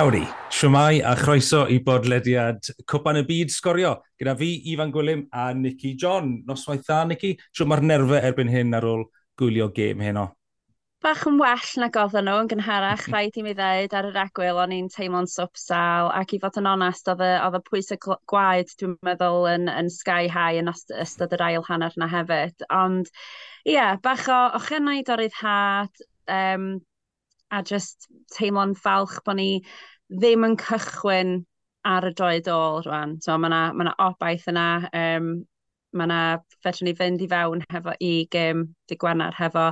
Howdy, siwmai a chroeso i bodlediad Cwpan y Byd Sgorio gyda fi, Ifan Gwilym a Nicky John. Noswaith dda, Nicky. Siw mae'r nerfau erbyn hyn ar ôl gwylio gêm heno. Bach yn well na godden nhw yn gynharach, rhaid i mi ddweud ar yr egwyl o'n i'n teimlo'n swpsal ac i fod yn onest oedd y, oedd y pwysau gwaed dwi'n meddwl yn, yn sky high yn ystod yr ail hanner na hefyd. Ond ie, yeah, bach o ochennaid o'r had, um, a just teimlo'n falch bod ni ddim yn cychwyn ar y droed ôl rwan. So mae yna ma, obaith yna, um, mae yna fedrwn ni fynd i fewn hefo i gym di gwanar hefo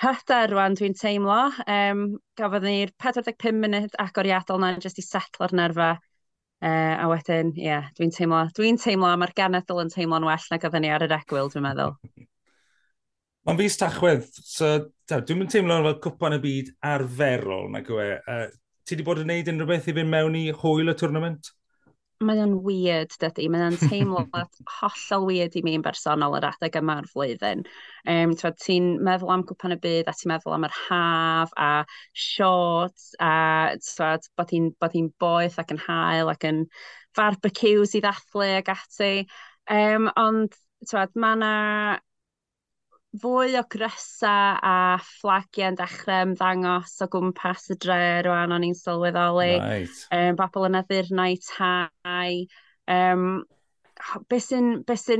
hyder rwan dwi'n teimlo. Um, gafodd ni'r 45 munud agoriadol na jyst i setlo'r nerfa. Uh, a wedyn, ie, yeah, dwi'n teimlo, dwi'n teimlo, mae'r genedl yn teimlo'n well na gyda ni ar yr egwyl, dwi'n meddwl. Mae'n fus tachwedd, so dwi'n mynd teimlo fel cwpan y byd arferol na gwe. Uh, e, ti wedi bod yn gwneud unrhyw beth i fynd mewn i hwyl y twrnament? Mae o'n weird, dydy. Mae o'n teimlo hollol weird i mi yn bersonol yr adeg yma'r flwyddyn. Um, ti'n meddwl am cwpan y byd a ti'n meddwl am yr haf a shorts a twad, bod hi'n hi boeth ac yn hael ac yn barbecues i ddathlu ac ati. Um, ond twad, mae yna fwy o grysa a fflagiau yn dechrau ymddangos o gwmpas y dre rwan o'n i'n sylweddoli. Right. Um, bobl yn addurnau tai. Um, be sy'n be sy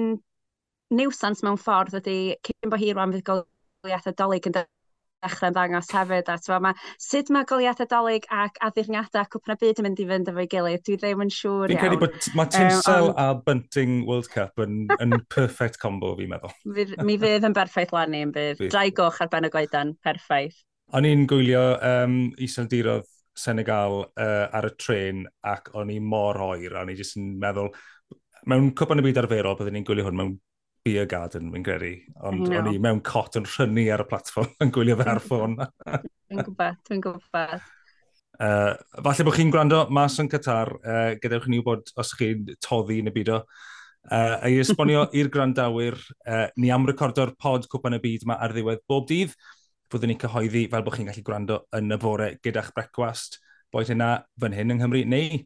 niwsans mewn ffordd ydy cyn bo hi rwan fydd goliath y dolyg yn dechrau'n dangos hefyd a t'mo ma' sut mae goleuadau Dolig ac addurniadau cwpna byd yn mynd i fynd efo'i gilydd dwi ddim yn siŵr iawn. Fi'n credu bod mae Tinsel um, a Bunting World Cup yn, yn perfect combo fi'n meddwl. Mi fydd yn berffaith lani yn bydd. Drai goch ar ben y goedan, perffaith. O'n i'n gwylio um, Iseldirodd Senegal uh, ar y tren ac o'n i mor oer o'n i jyst yn meddwl mewn cwpan y byd arferol byddwn ni'n gwylio hwn mewn beer garden, fi'n credu. Ond no. o'n i mewn cot yn rhynnu ar y platfform yn gwylio fe ar ffôn. Dwi'n gwybod, dwi'n gwybod. Uh, falle bod chi'n gwrando mas yn Qatar, uh, gadewch ni wybod os chi'n toddi yn y byd o. Uh, a i esbonio i'r grandawyr, uh, ni am recordo'r pod cwpan y byd yma ar ddiwedd bob dydd. Fyddwn ni'n cyhoeddi fel bod chi'n gallu gwrando yn y bore gyda'ch brecwast, boed hynna fan hyn yng Nghymru, neu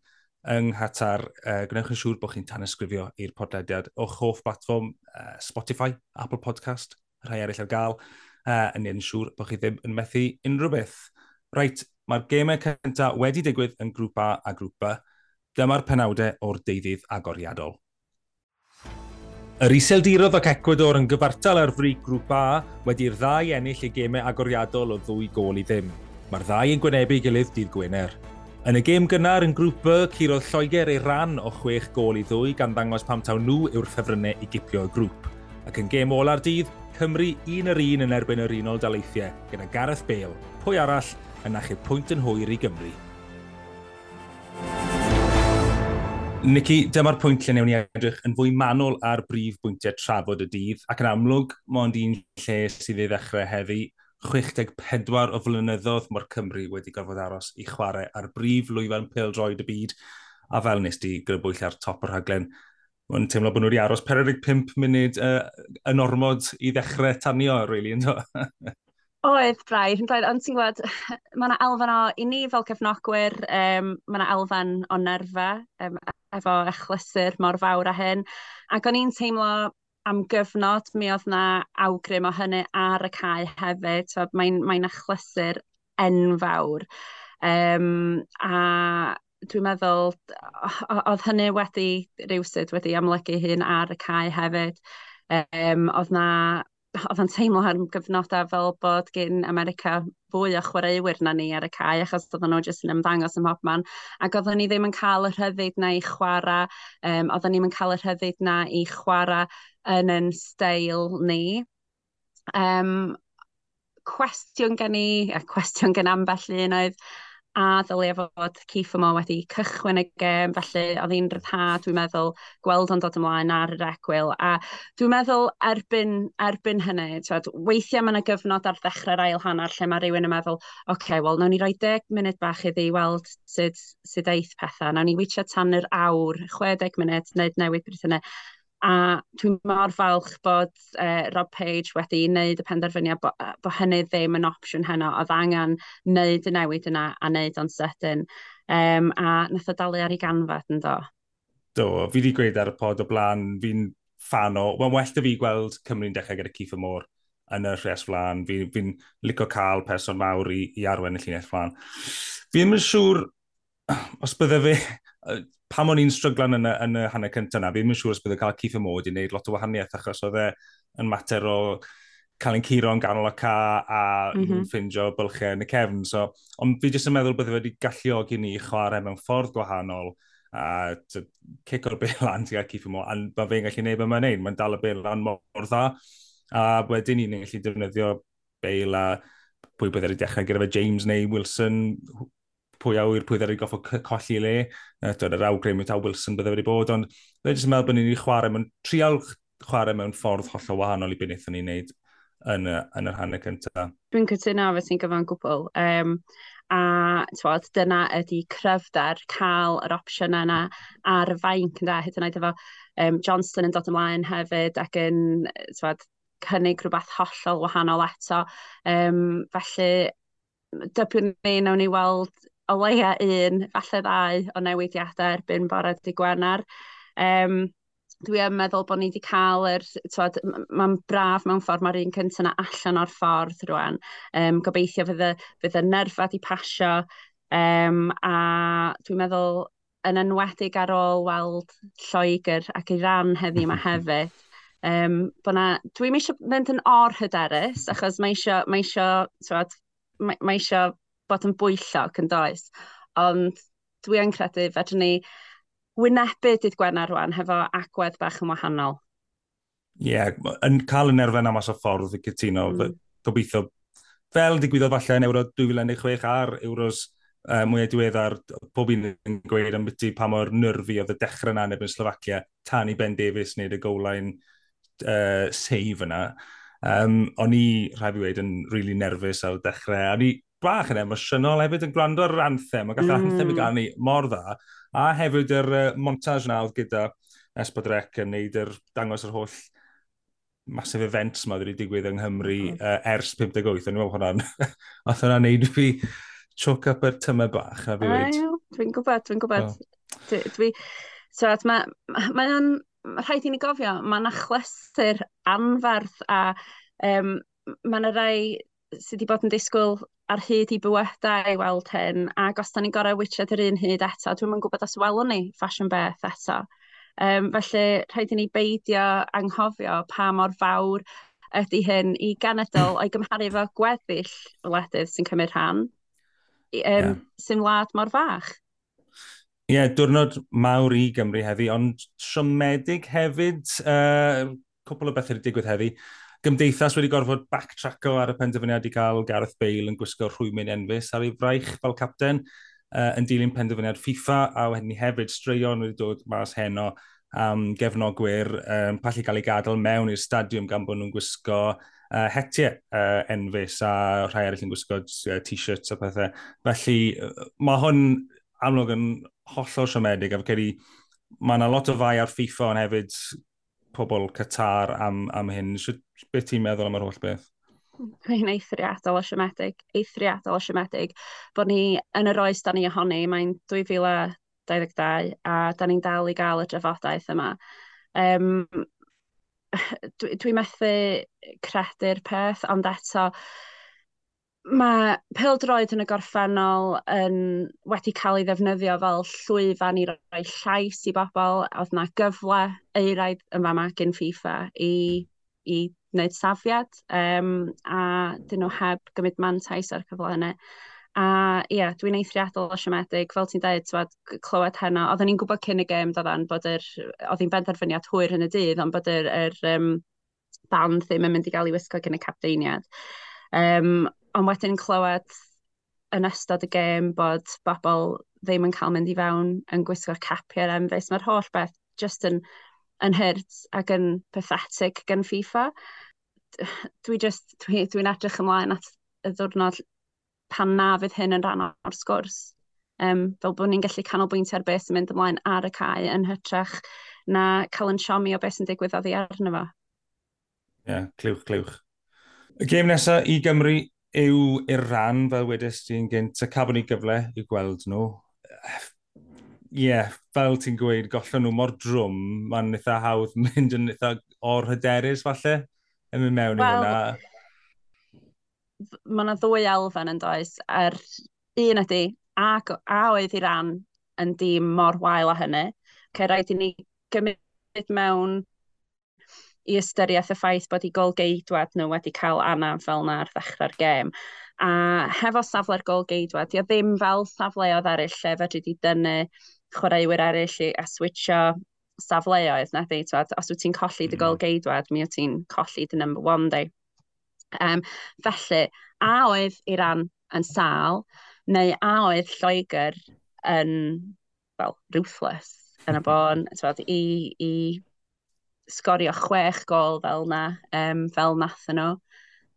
yng Nghatar. Uh, gwnewch yn siŵr bod chi'n tanysgrifio i'r podlediad o'ch hoff platform uh, Spotify, Apple Podcast, rhai eraill ar gael. Uh, yn ni'n siŵr bod chi ddim yn methu unrhyw beth. Reit, mae'r gemau cyntaf wedi digwydd yn grŵp A a grŵp B. Dyma'r penawdau o'r deuddydd agoriadol. Yr iseldirodd ac Ecuador yn gyfartal ar frig grŵp A wedi'r ddau ennill ei gemau agoriadol o ddwy gol i ddim. Mae'r ddau yn gwynebu gilydd dydd Gwener. Yn y gêm gynnar yn grŵp B, curodd Lloegr ei ran o 6 gol i ddwy gan ddangos pam taw nhw yw'r ffefrynnau i gipio y grŵp. Ac yn gêm ola'r dydd, Cymru un yr un yn erbyn yr unol daleithiau, gyda Gareth Bale, pwy arall yn achub pwynt yn hwyr i Gymru. Nicky, dyma'r pwynt lle newn ni edrych yn fwy manwl ar brif bwyntiau trafod y dydd, ac yn amlwg, mond un lle sydd ei ddechrau heddi, 64 o flynyddoedd mae'r Cymru wedi gorfod aros i chwarae ar brif lwyfan pêl-droed y byd, a fel nes di grybwyll ar top o'r rhaglen, mae'n teimlo bod nhw wedi aros 45 munud uh, yn ormod i ddechrau tanio, really, ynddo? Oedd braidd, yn braidd, ond ti'n gwybod, mae yna elfen o, i ni fel cefnogwyr, um, mae yna elfen o nerfa, um, e-, efo echlysur mor fawr a hyn, ac o'n i'n teimlo am gyfnod, mi oedd na awgrym o hynny ar y cae hefyd. Mae'n mae, achlysur enfawr. Um, a dwi'n meddwl, oedd hynny wedi rhywsyd wedi amlygu hyn ar y cae hefyd. Um, oedd na oedd yn teimlo ar gyfnodau fel bod gen America fwy o chwaraewyr na ni ar y cae, achos oedden nhw jyst yn ymddangos ym mhobman. Ac oedden ni ddim yn cael y rhyddid na i chwarae, um, oedden ni'n cael y rhyddid na i chwarae yn yn steil ni. Um, cwestiwn gen i, a cwestiwn gen ambell un oedd, a ddylia fod Cifo yma wedi cychwyn y gêm, felly oedd hi'n rhyddhad, dwi'n meddwl, gweld o'n dod ymlaen ar yr egwyl. A dwi'n meddwl erbyn, erbyn hynny, twed, weithiau mae yna gyfnod ar ddechrau'r ail hanner lle mae rhywun yn meddwl, oce, okay, wel, nawn ni roi deg munud bach iddi weld sut, sut eith pethau, nawn ni wichio tan yr awr, 60 munud, wneud newid bryd hynny. A dwi'n mor falch bod uh, Rob Page wedi wneud y penderfyniad bod bo hynny ddim yn opsiwn heno. Oedd angen wneud y newid yna a wneud o'n sydyn. Um, a nath o dalu ar ei ganfod yn do. Do, fi wedi gweud ar y pod o blaen, fi'n fan o... Mae'n well da fi gweld Cymru'n dechrau gyda Cifo Môr yn y rhes flan. Fi'n fi, licio cael person mawr i, i arwen y llinell flan. Fi ddim yn siŵr os bydde fe pam o'n i'n stryglan yn y, yn y hanner cyntaf yna, fi'n mynd siŵr os bydd yn cael Keith Amod i wneud lot o wahaniaeth achos oedd e yn mater o cael ein curo yn ganol y ca a mm -hmm. ffindio bylchau yn y cefn. So, ond fi jyst yn meddwl bydde wedi galluogi ni chwarae mewn ffordd gwahanol a cic o'r bel lan tuag Keith Amod, a mae fe'n gallu gwneud beth mae'n neud. Mae'n dal y bel lan mor dda. A wedyn ni'n gallu defnyddio bel a pwy bydd wedi dechrau gyda fe James neu Wilson, pwy awyr, pwy ddari goffo colli le. Dwi'n yr awgrym yw ta Wilson bydde wedi bod, ond dwi'n jyst yn meddwl bod ni'n chwarae mewn trial chwarae mewn ffordd hollol wahanol i beth wnaethon ni'n neud yn y, yn yr hanner cyntaf. Dwi'n cytuno fe sy'n gyfan gwbl. Um, a twod, dyna ydy cryfder cael yr opsiwn yna ar y fainc yna. hyd yn oed efo um, Johnston yn dod ymlaen hefyd ac yn twod, cynnig rhywbeth hollol wahanol eto. Um, felly, dybwn ni, nawn ni weld o leia un, falle ddau o newidiadau erbyn bore di Gwener. Um, dwi yn meddwl bod ni wedi cael yr, mae'n braf mewn ffordd mae'r un cyntaf yna allan o'r ffordd rwan. Um, gobeithio fydd y, fydd y nerfa di pasio, um, a dwi'n meddwl yn enwedig ar ôl weld Lloegr ac Iran heddi yma hefyd. Um, na, dwi'n eisiau mynd yn or hyderus, achos mae eisiau, mae eisiau, twad, mae, mae eisiau bod yn bwyllog yn does. Ond dwi yn credu fedrwn ni wynebu dydd Gwener rwan hefo agwedd bach yn wahanol. Ie, yeah, yn cael yn erfen am o ffordd y cytuno, mm. gobeithio, fel digwyddodd falle yn Euro 2016 ar Euros uh, mwyaf diweddar, pob un yn gweud am byti pa mor nyrfi oedd y dechrau yna yn Slovacia, tan i Ben Davies wneud y gowlain uh, save yna. Um, o'n i, rhaid i wedi, yn rili really nerfus ar dechrau. O'n i bach yn emosiynol hefyd yn gwrando ar yr anthem, ac mm. anthem i mm. gael ni mor dda, a hefyd yr uh, montage na oedd gyda Esbodrec yn neud yr dangos yr holl massive events ma wedi digwydd yng Nghymru mm. uh, ers 58, ond hwnna'n Oedd hwnna'n neud fi choc up yr tymau bach, na fi wedi. Dwi'n gwybod, dwi'n gwybod. Oh. Dwi, dwi, so, mae ma, ma rhaid i ni gofio, mae'n achlysu'r anferth a um, mae yna rai sydd wedi bod yn disgwyl ar hyd i bywydau i weld hyn, ac os da ni'n gorau wychiad yr un hyd eto, dwi'n yn gwybod os welwn ni ffasiwn beth eto. Um, felly, rhaid i ni beidio anghofio pa mor fawr ydy hyn i genedl o'i gymharu efo gweddill wledydd sy'n cymryd rhan, um, yeah. sy'n wlad mor fach. Ie, yeah, diwrnod mawr i Gymru heddi, ond siomedig hefyd, uh, cwpl o bethau wedi digwydd heddi gymdeithas wedi gorfod backtracko ar y penderfyniad i gael Gareth Bale yn gwisgo rhwymyn enfus ar ei fraich fel capten uh, yn dilyn penderfyniad FIFA a wedyn ni hefyd straeon wedi dod mas heno am um, gefnogwyr um, pallu cael ei gadael mewn i'r stadiwm gan bod nhw'n gwisgo uh, hetiau uh, enfus a rhai eraill yn gwisgo uh, t-shirts a pethau. Felly mae hwn amlwg yn hollol siomedig a fe mae yna lot o fai ar FIFA ond hefyd pobl Qatar am, am hyn. Beth ti'n meddwl am yr holl beth? Mae'n eithriadol o siomedig, eithriadol o siomedig, bod ni yn yr oes da ni ohoni, mae'n 2022 a da ni'n dal i gael y drafodaeth yma. Um, dwi'n dwi methu credu'r peth, ond eto mae pildroed yn y gorffennol yn wedi cael ei ddefnyddio fel llwyfan i roi llais i bobl. Oedd yna gyfle eiraidd yn fama gyn FIFA i, i wneud safiad um, a dyn nhw heb gymryd mantais ar cyfle yna. A ie, yeah, dwi'n eithriadol o siomedig. Fel ti'n dweud, twad, clywed heno, oedden ni'n gwybod cyn y gêm doddan bod yr, oedd hi'n benderfyniad hwyr yn y dydd, ond bod yr, yr um, band ddim yn mynd i gael ei wisgo cyn y capdeiniad. Um, ond wedyn clywed yn ystod y gêm bod bobl ddim yn cael mynd i fewn yn gwisgo'r capiau'r enfys. Mae'r holl beth just yn, yn hyrt ac yn pathetic gan FIFA. Dwi just, dwi'n dwi, dwi edrych ymlaen at y ddwrnod pan na fydd hyn yn rhan o'r sgwrs. Um, fel bod ni'n gallu canolbwyntio ar beth sy'n mynd ymlaen ar y cae yn hytrach na cael yn siomi o beth sy'n digwydd oddi arno fo. Ie, yeah, clywch, clywch. Y gêm nesaf i Gymru yw Iran, fel wedys ti'n gynt, y cafon ni gyfle i gweld nhw. Ie, yeah, fel ti'n gweud, gollon nhw mor drwm, mae'n eitha hawdd mynd yn eitha o'r hyderus falle, yn mynd mewn well, i hwnna. Mae yna ddwy elfen yn does, er un ydy, a, a oedd i ran yn dîm mor wael a hynny, cael rhaid i ni gymryd mewn i ystyriaeth y ffaith bod i golgeidwad nhw wedi cael anaf fel na ar ddechrau'r gêm. A hefo safle'r golgeidwad, dio ddim fel safleoedd eraill lle fedri di dynnu chwaraewyr eraill a switcho safleoedd na di, twad, os wyt ti'n colli dy mm-hmm. golgeidwad, mi wyt ti'n colli dy number one di. Um, felly, a oedd Iran yn sal, neu a oedd Lloegr yn, well, ruthless yn y bon, twad, i, i sgorio chwech gol fel na, um, fel nath e nhw.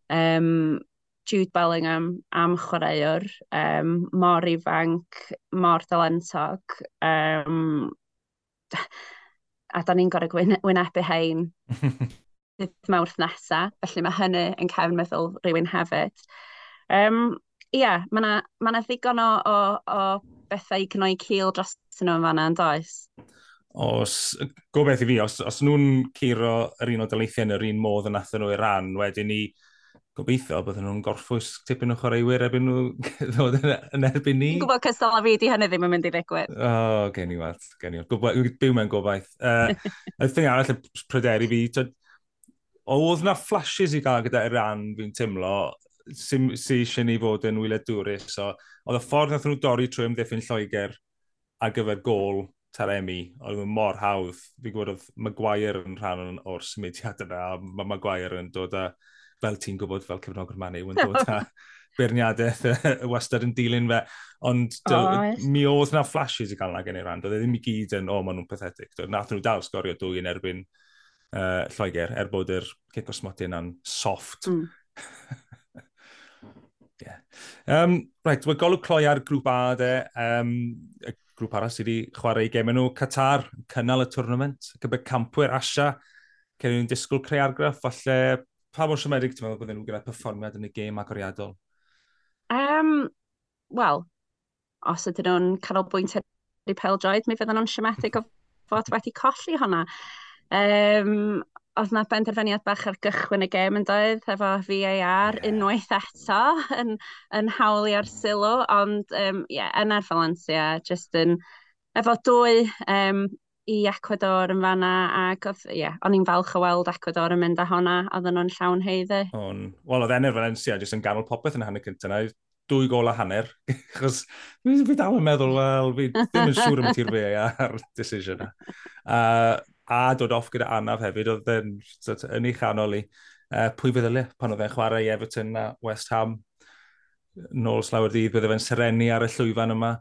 Um, Jude Bellingham am chwaraewr, um, mor ifanc, mor dalentog. Um, a da ni'n gorau gwyn wynebu hein dydd mawrth nesaf, felly mae hynny yn cefn meddwl rhywun hefyd. Um, Ia, yeah, mae yna ma ddigon o, o, o bethau i cynnwyd cil dros nhw yn fanna yn does os, gobeith i fi, os, os nhw'n curo yr un o daleithiau yn yr un modd yn athyn nhw i ran, wedyn ni gobeithio bydden nhw'n gorffwys tipyn o chwaraewyr ebyn nhw ddod e-, yn erbyn ni. Dwi'n gwybod cystal a fi di hynny ddim yn mynd i ddigwydd. O, oh, gen i wad, gen i wad. Byw mewn gobaith. Uh, y thing arall y pryderu fi, to, oedd na flashes i gael gyda Iran fi'n teimlo, sy'n sy eisiau ni fod yn wyledwrus. So, oedd y ffordd nath nhw dorri trwy ymddiffyn Lloegr ar gyfer gol Taremi, oedd yn mor hawdd. Fi'n gwybod oedd Maguire yn rhan o'r symudiad yna, a mae Maguire yn dod â, fel ti'n gwybod, fel cefnogwr Manu, yn dod â beirniadaeth wastad yn dilyn fe. Ond oh, mi oedd na flashes i gael na gen i rand, oedd e ddim i gyd yn, o, oh, maen nhw'n pathetic. Nath nhw dal sgorio dwy yn erbyn uh, Lloegr, er bod yr cic o smoti yna'n soft. Mm. yeah. um, right, wel golwg cloi ar grŵp A de, um, grŵp arall sydd wedi chwarae i gemau nhw. Qatar, cynnal y twrnament, gyda campwyr Asia, cyn nhw'n disgwyl creu argraff, falle pa mor siomedig ti'n meddwl bydden nhw gyda perfformiad yn y gêm agoriadol? Um, Wel, os ydyn nhw'n canolbwynt ar pel-droed, mi fydden nhw'n siomedig o fod wedi colli hwnna. Um, oedd na benderfyniad bach ar gychwyn y gêm yn doedd, efo VAR yeah. unwaith eto yn, yn hawli ar sylw, ond um, yeah, yna'r Valencia, just yn, efo dwy um, i Ecuador yn fanna, ac oedd, ie, yeah, o'n i'n falch o weld Ecuador yn mynd â honna, oedd nhw'n llawn heiddi. On. Wel, oedd enw'r Valencia jyst yn ganol popeth yn hanner cyntaf na, dwy gol a hanner, achos fi, fi dal yn meddwl, wel, fi ddim yn siŵr am ti'r fe a'r decision. Uh, a dod off gyda anaf hefyd, oedd yn, yn ei chanol i. Uh, pwy fydd feddylio pan oedd e'n chwarae i Everton a West Ham nôl slawer dydd, bydde fe'n serenu ar y llwyfan yma.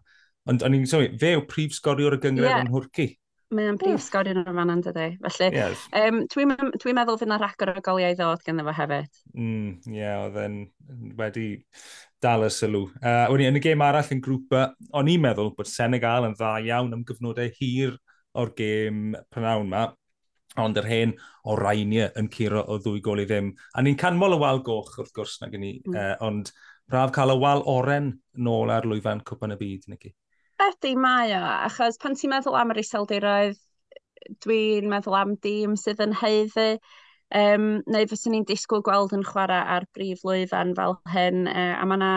Ond o'n i'n sôn, fe yw prif sgoriwr y gyngred yeah. yn hwrci. Mae o'n prif sgoriwr yn fan ynddo di. Felly, yes. um, dwi'n dwi meddwl fydd na rhagor o goliau ddod gyda efo hefyd. Mm, ie, mm, yeah, oedd e'n wedi dal y sylw. Uh, wedi, yn y gêm arall yn grŵp, o'n i'n meddwl bod Senegal yn dda iawn am gyfnodau hir o'r gêm prynawn yma, ond yr hen o Rainier yn curo o ddwy gol i ddim. A ni'n canmol y wal goch wrth gwrs na gen i, mm. uh, ond braf cael y wal oren nôl ar lwyfan cwpan y byd, Nicky. Ydy, mae o, achos pan ti'n meddwl am yr iseldiroedd, dwi'n meddwl am dîm sydd yn heiddi, um, neu fyswn ni'n disgwyl gweld yn chwarae ar brif lwyfan fel hyn, uh, a mae yna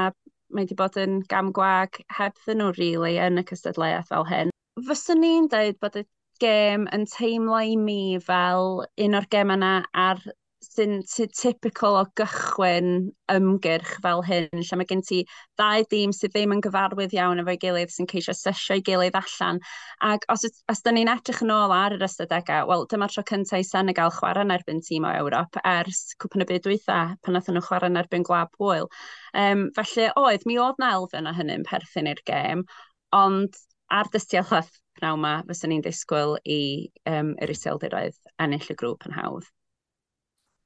mae wedi bod yn gam gwag heb nhw, rili, really, yn y cystadleuaeth fel hyn fyswn ni'n dweud bod y gêm yn teimlo i mi fel un o'r gem yna ar sy'n sy typical o gychwyn ymgyrch fel hyn, lle mae gen ti ddau dîm sydd ddim yn gyfarwydd iawn efo'i gilydd sy'n ceisio sesio'i gilydd allan. Ac os, os da ni'n edrych yn ôl ar yr ystadegau, wel, dyma'r tro cyntaf i Senegal chwarae yn erbyn tîm o Ewrop ers cwpyn y byd dwytha pan nath nhw chwarae yn erbyn gwab hwyl. Um, felly, oedd, mi oedd na elfen o hynny'n perthyn i'r gêm, ond ar dystiolaeth pnaw yma, fyswn ni'n disgwyl i um, yr iseldiroedd ennill y grŵp yn hawdd.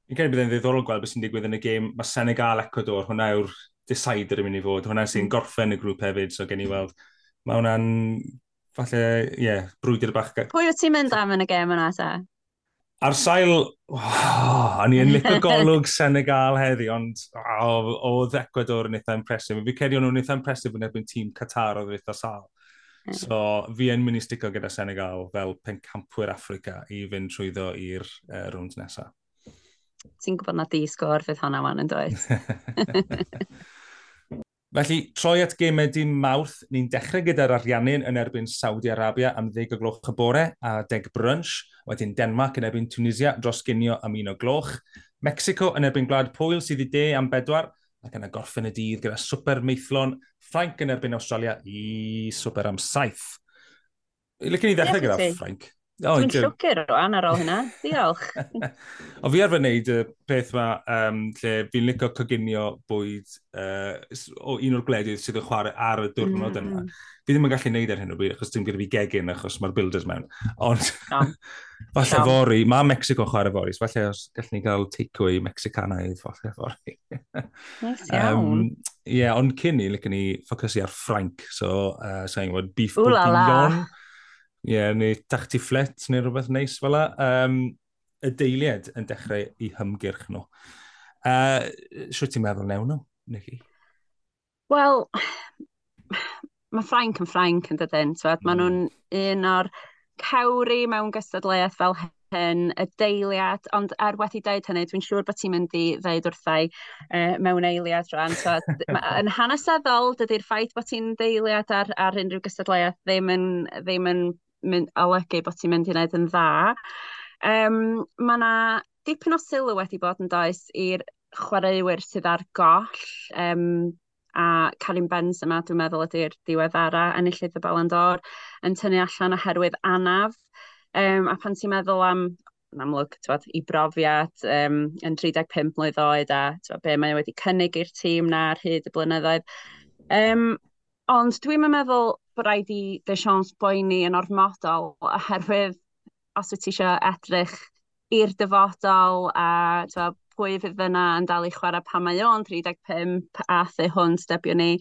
Fi'n credu bydd e'n ddiddorol gweld beth sy'n digwydd yn y gêm. Mae Senegal Ecuador, hwnna yw'r decider yn mynd i fod. Hwnna sy'n mm. gorffen y grŵp hefyd, so gen i weld. Mae hwnna'n, falle, ie, yeah, brwydyr bach. Pwy wyt ti'n mynd am yn y gêm yna ta? Ar sail, oh, o'n i'n licio golwg Senegal heddi, ond oh, oedd Ecuador yn eitha impresif. Fi credu o'n nhw'n eitha impresif yn erbyn tîm Qatar oedd eitha sal. So fi yn mynd i stico gyda Senegal fel pencampwyr Africa i fynd trwyddo i'r uh, rwnd nesaf. Ti'n gwybod na di sgor fydd honna wan yn dweud. Felly, troi at gemau dim mawrth, ni'n dechrau gyda'r ariannin yn erbyn Saudi Arabia am 10 o gloch y bore a deg brunch, wedyn Denmark yn erbyn Tunisia dros ginio am un o gloch, Mexico yn erbyn Gwlad Pwyl sydd i de am bedwar, ac yn y gorffen y dydd gyda Super meithlon Ffrainc yn erbyn Australia i Super am saith. Licen i ddechrau gyda Ffrainc. Oh, Dwi'n llwgyr rwan ar ôl hynna. Diolch. o fi arfer wneud y peth yma um, lle fi'n licio coginio bwyd uh, o un o'r gledydd sydd yn chwarae ar y diwrnod mm. yna. Fi ddim yn gallu wneud ar hyn o bryd achos dim gyda fi gegin achos mae'r builders mewn. Ond no. falle no. fori, mae Mexico chwarae fori, so falle os gallwn ni gael teicwy Mexicanaidd falle fori. nice iawn. Um, yeah, ond cyn ni, lycan ni ffocysu ar Frank, so, uh, saying, what, beef bourguignon. Ie, yeah, neu tachti fflet neu rhywbeth neis fel la, um, y deiliad yn dechrau i hymgyrch nhw. Uh, Swy ti'n meddwl newn nhw, Nicky? Wel, mae Ffrainc yn Ffrainc yn dydyn. So, mm. Maen nhw'n un o'r cawri mewn gystadleuaeth fel hyn, y deiliad, ond er wedi dweud hynny, dwi'n siŵr bod ti'n mynd i ddeud wrthau uh, mewn eiliad rhan. So, yn hanesyddol, dydy'r ffaith bod ti'n deiliad ar, ar unrhyw gystadleuaeth ddim yn, ddim yn mynd, olygu bod ti'n mynd i wneud yn dda. Um, mae yna dipyn o sylw wedi bod yn does i'r chwaraewyr sydd ar goll. Um, a Karim Benz yma, dwi'n meddwl ydy'r diweddara, enillydd y Ballon d'Or, yn tynnu allan oherwydd anaf. Um, a pan ti'n meddwl am yn amlwg tywed, i brofiad um, yn 35 mlynedd oed a tywed, be mae wedi cynnig i'r tîm na ar hyd y blynyddoedd. Um, Ond dwi'n meddwl bod rhaid i Deschamps boeni yn ormodol, oherwydd os wyt ti eisiau edrych i'r dyfodol a twa, pwy fydd yna yn dal i chwarae pa mae o'n 35 a thu hwn stebio ni.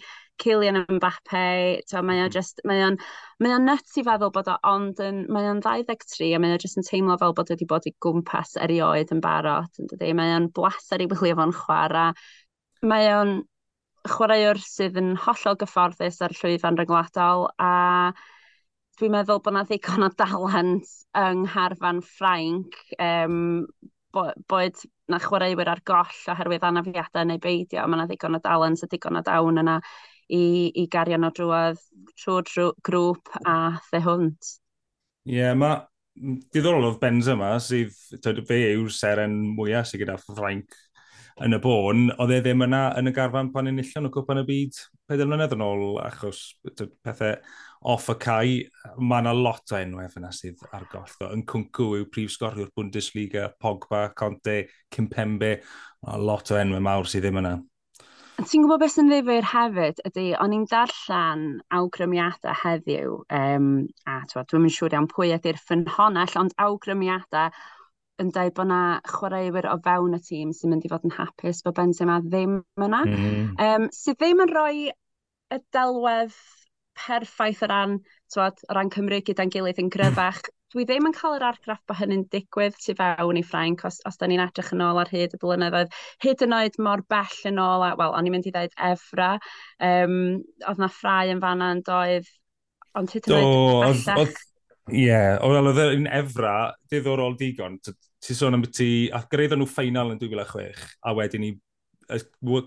Kylian Mbappe, twa, mae o mhm. just, mae o'n, mae o'n nuts i feddwl bod o ond yn, mae o'n 23 a mae o'n just yn teimlo fel bod wedi bod i gwmpas erioed yn barod, yn dydy, Mae o'n blaser i wylio fo'n chwarae. Mae o'n chwaraewr sydd yn hollol gyfforddus ar llwyfan ryngwladol a dwi'n meddwl bod na ddigon o dalent yng Ngharfan Ffrainc um, bo, boed na chwaraewyr ar goll oherwydd anafiadau neu beidio, mae na ddigon o dalent a ddigon o dawn yna i, i gario nhw drwodd trwy'r grŵp a the hwnt. Ie, yeah, mae diddorol oedd Benz yma, sydd fe yw'r seren mwyaf sydd gyda Ffrainc yn y bôn, oedd e ddim yna yn y garfan pan enillon o cwpan y byd pedal mlynedd yn ôl, achos pethau off y cae, mae yna lot o enwau fyna sydd ar goll. Yn cwncw yw prif sgoriwr Bundesliga, Pogba, Conte, Cimpembe, lot o enwau mawr sydd ddim yna. Ti'n gwybod beth sy'n ddifur hefyd ydy, o'n i'n darllen awgrymiadau heddiw, um, a dwi'n mynd siŵr iawn pwy ydy'r ffynhonell, ond awgrymiadau yn dweud bod yna chwaraewyr o fewn y tîm sy'n mynd i fod yn hapus bod Benzema ddim yna. Mm -hmm. um, sydd ddim yn rhoi y delwedd perffaith o ran, twad, o ran Cymru gyda'n gilydd yn gryfach. Dwi ddim yn cael yr argraff bod hynny'n digwydd tu fewn i Ffrainc os, os da ni'n edrych yn ôl ar hyd y blynyddoedd. Hyd yn oed mor bell yn ôl, a, wel, o'n i'n mynd i ddweud Efra. Um, oedd na ffrau yn fanna yn doedd, ond hyd yn oed... Do, Ie, yeah, oedd yn efra, diddorol digon. ti sôn am ti, a gyrraedd nhw ffeinal yn 2006, a wedyn ni,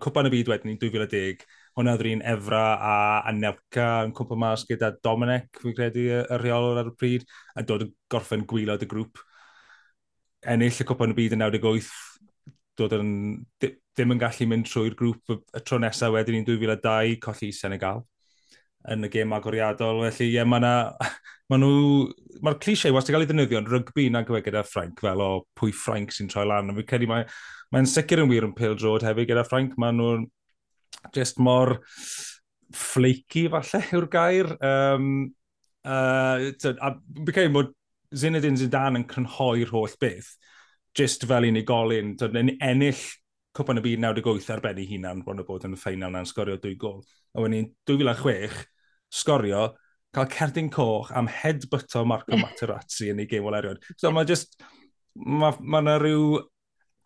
cwpan y byd wedyn ni 2010, hwnna oedd un efra a Anelka yn cwmpa mas gyda Dominic, fi'n credu, y rheolwr ar y pryd, a dod yn gorffen gwylod y grŵp. Ennill y cwpan y byd yn 98, dod yn, ddim yn gallu mynd trwy'r grŵp y tro nesaf wedyn ni'n 2002, colli Senegal yn y gêm agoriadol. Felly, ie, yeah, mae yna... Mae nhw... Mae'r clisiau wastad cael ei ddefnyddio yn rygbi na gyfer gyda Ffrainc, fel o pwy Ffrainc sy'n troi lan. Fi'n credu mae'n mae sicr yn wir yn pil drod hefyd gyda Ffrainc. Mae nhw'n just mor flaky falle yw'r gair. Um, uh, a fi'n credu bod Zinedine Zidane yn crynhoi'r holl beth, just fel unigolyn, ennill cwpan y byd 98 ar ben ei hunan, bron o bod yn y ffeinal na'n sgorio dwy gol. A wedyn 2006, sgorio, cael cerdyn coch am headbutto Marco Materazzi yn ei gêm olerion. So mae just, mae ma yna rhyw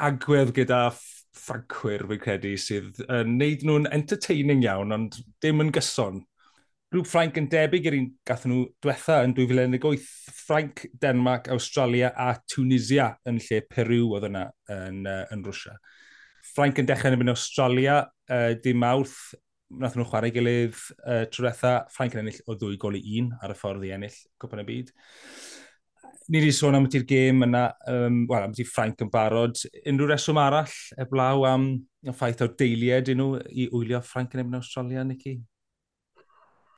agwedd gyda ffagwyr fi'n credu sydd yn uh, neud nhw'n entertaining iawn, ond dim yn gyson. Rhyw Ffrainc yn debyg i'r un gathen nhw diwetha yn 2018, Ffrainc, Denmark, Australia a Tunisia yn lle Peru oedd yna yn, uh, yn Rwysia. Ffrainc yn dechrau yn ymwneud Australia, uh, dim mawrth, nath nhw chwarae gilydd uh, trwetha. Ffrainc yn ennill o ddwy gol i un ar y ffordd i ennill Cwpan y Byd. Ni wedi sôn am ydy'r gêm yna, um, wel, am ydy Ffrainc yn barod. Unrhyw reswm arall, eblaw am y ffaith o deiliad dyn nhw i wylio Ffrainc yn ymwneud Australia, Nicky?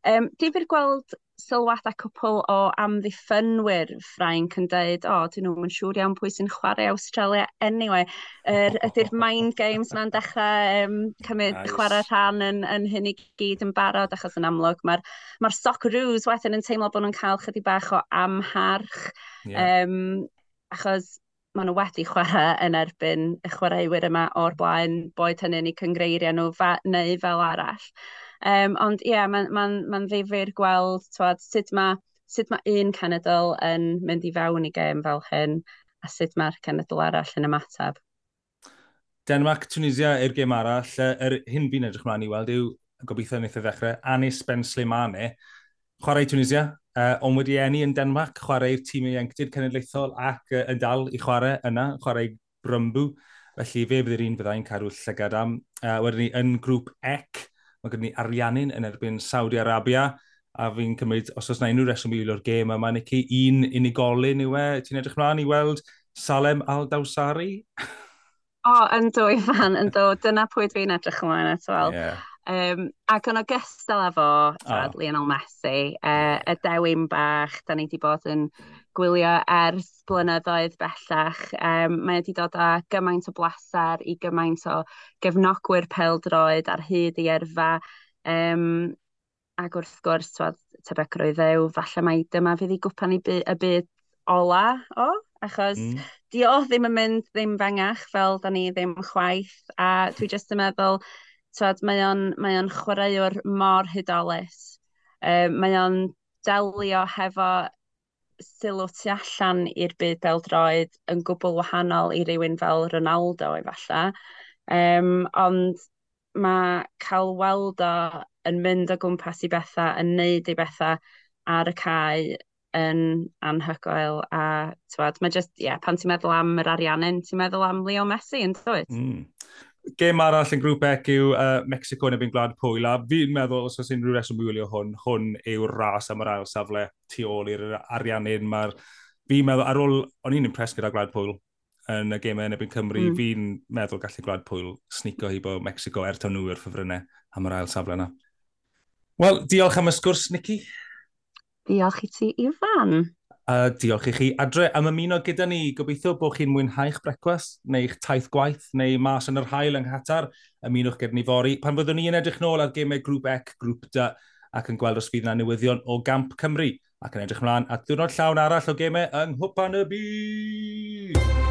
Um, Difyr gweld sylwadau cwpl o amddiffynwyr Ffrainc yn dweud, o, oh, dyn nhw'n siŵr iawn pwy sy'n chwarae Australia anyway. Er, ydy'r mind games na'n dechrau um, cymryd nice. chwarae rhan yn, yn hyn i gyd yn barod, achos yn amlwg mae'r ma Socceroos wedyn yn teimlo bod nhw'n cael chydig bach o amharch, yeah. um, achos maen nhw wedi chwarae yn erbyn y chwaraewyr yma o'r blaen, boed hynny'n eu cyngreiriau nhw fa, neu fel arall. Um, ond ie, yeah, mae'n ma ma, ma ddifur gweld twad, sut mae sut ma un cenedl yn mynd i fewn i gêm fel hyn a sut mae'r cenedl arall yn ymateb. Denmark, Tunisia i'r gêm arall. Yr hyn fi'n edrych mlaen i weld yw, gobeithio wnaeth y ddechrau, Anis Ben Slimane, chwarae Tunisia, uh, ond wedi enni yn Denmark, chwarae'r tîm ieuenctid cenedlaethol ac uh, yn dal i chwarae yna, chwarae Brymbw. Felly fe bydd yr un fyddai'n cadw llygad am. Uh, wedyn ni, yn grŵp EC, Mae gen ni ariannin yn erbyn Saudi Arabia, a fi'n cymryd, os oes yna unrhyw reswm i wylio'r gêm yma, Nicky, un unigolyn yw e. Ti'n edrych mlaen i weld Salem Al-Dawsari? o, oh, yn dwy fan, yn dwy. Dyna pwy dwi'n edrych ymlaen at, wel. Yeah. Um, ac yn ogystal â fo, oh. Lionel Messi, uh, y dewin bach, da ni wedi bod yn gwylio ers blynyddoedd bellach. Um, mae wedi dod â gymaint o blaser i gymaint o gefnogwyr peldroed ar hyd i erfa. Um, ac wrth gwrs, twad, tebygrwydd ddew, falle mae dyma fydd i gwpan i by y byd ola o, achos mm. diolch ddim yn mynd ddim fengach fel da ni ddim chwaith, a dwi jyst yn meddwl, twad, mae o'n, mae on chwaraewr mor hydolus. Um, mae o'n delio hefo sylw tu allan i'r byd beldroed yn gwbl wahanol i rywun fel Ronaldo efallai. Um, ond mae cael weld o yn mynd o gwmpas i bethau, yn neud i bethau ar y cae yn anhygoel a tywed, mae just, yeah, pan ti'n meddwl am yr ariannin, ti'n meddwl am Leo Messi yn dweud? Mm. Gêm arall yn grŵp ec yw uh, Mexico yn ebyn gwlad pwyl, a fi'n meddwl os oes unrhyw reswm wylio hwn, hwn yw'r ras am yr ail safle tu ôl i'r ariannu'n mae'r... Fi'n meddwl, ar ôl, o'n i'n impressed gyda gwlad pwyl yn y gemau yn ebyn Cymru, mm. fi'n meddwl gallu gwlad pwyl snico hi bo Mexico er tawn nhw i'r ffefrynnau am yr ail safle yna. Wel, diolch am y sgwrs, Nicky. Diolch i ti, Ifan. Uh, diolch i chi adre am ymuno gyda ni. Gobeithio bod chi'n mwynhau'ch brecwast eich taith gwaith neu mas yn yr hael yng Nghatar. Ymunwch gyda ni fori pan fyddwn ni yn edrych nôl ar gemau grŵp ec, grŵp D ac yn gweld os fydd yna newyddion o Gamp Cymru ac yn edrych ymlaen at ddiwrnod llawn arall o gemau yng Nghwpan y Byd.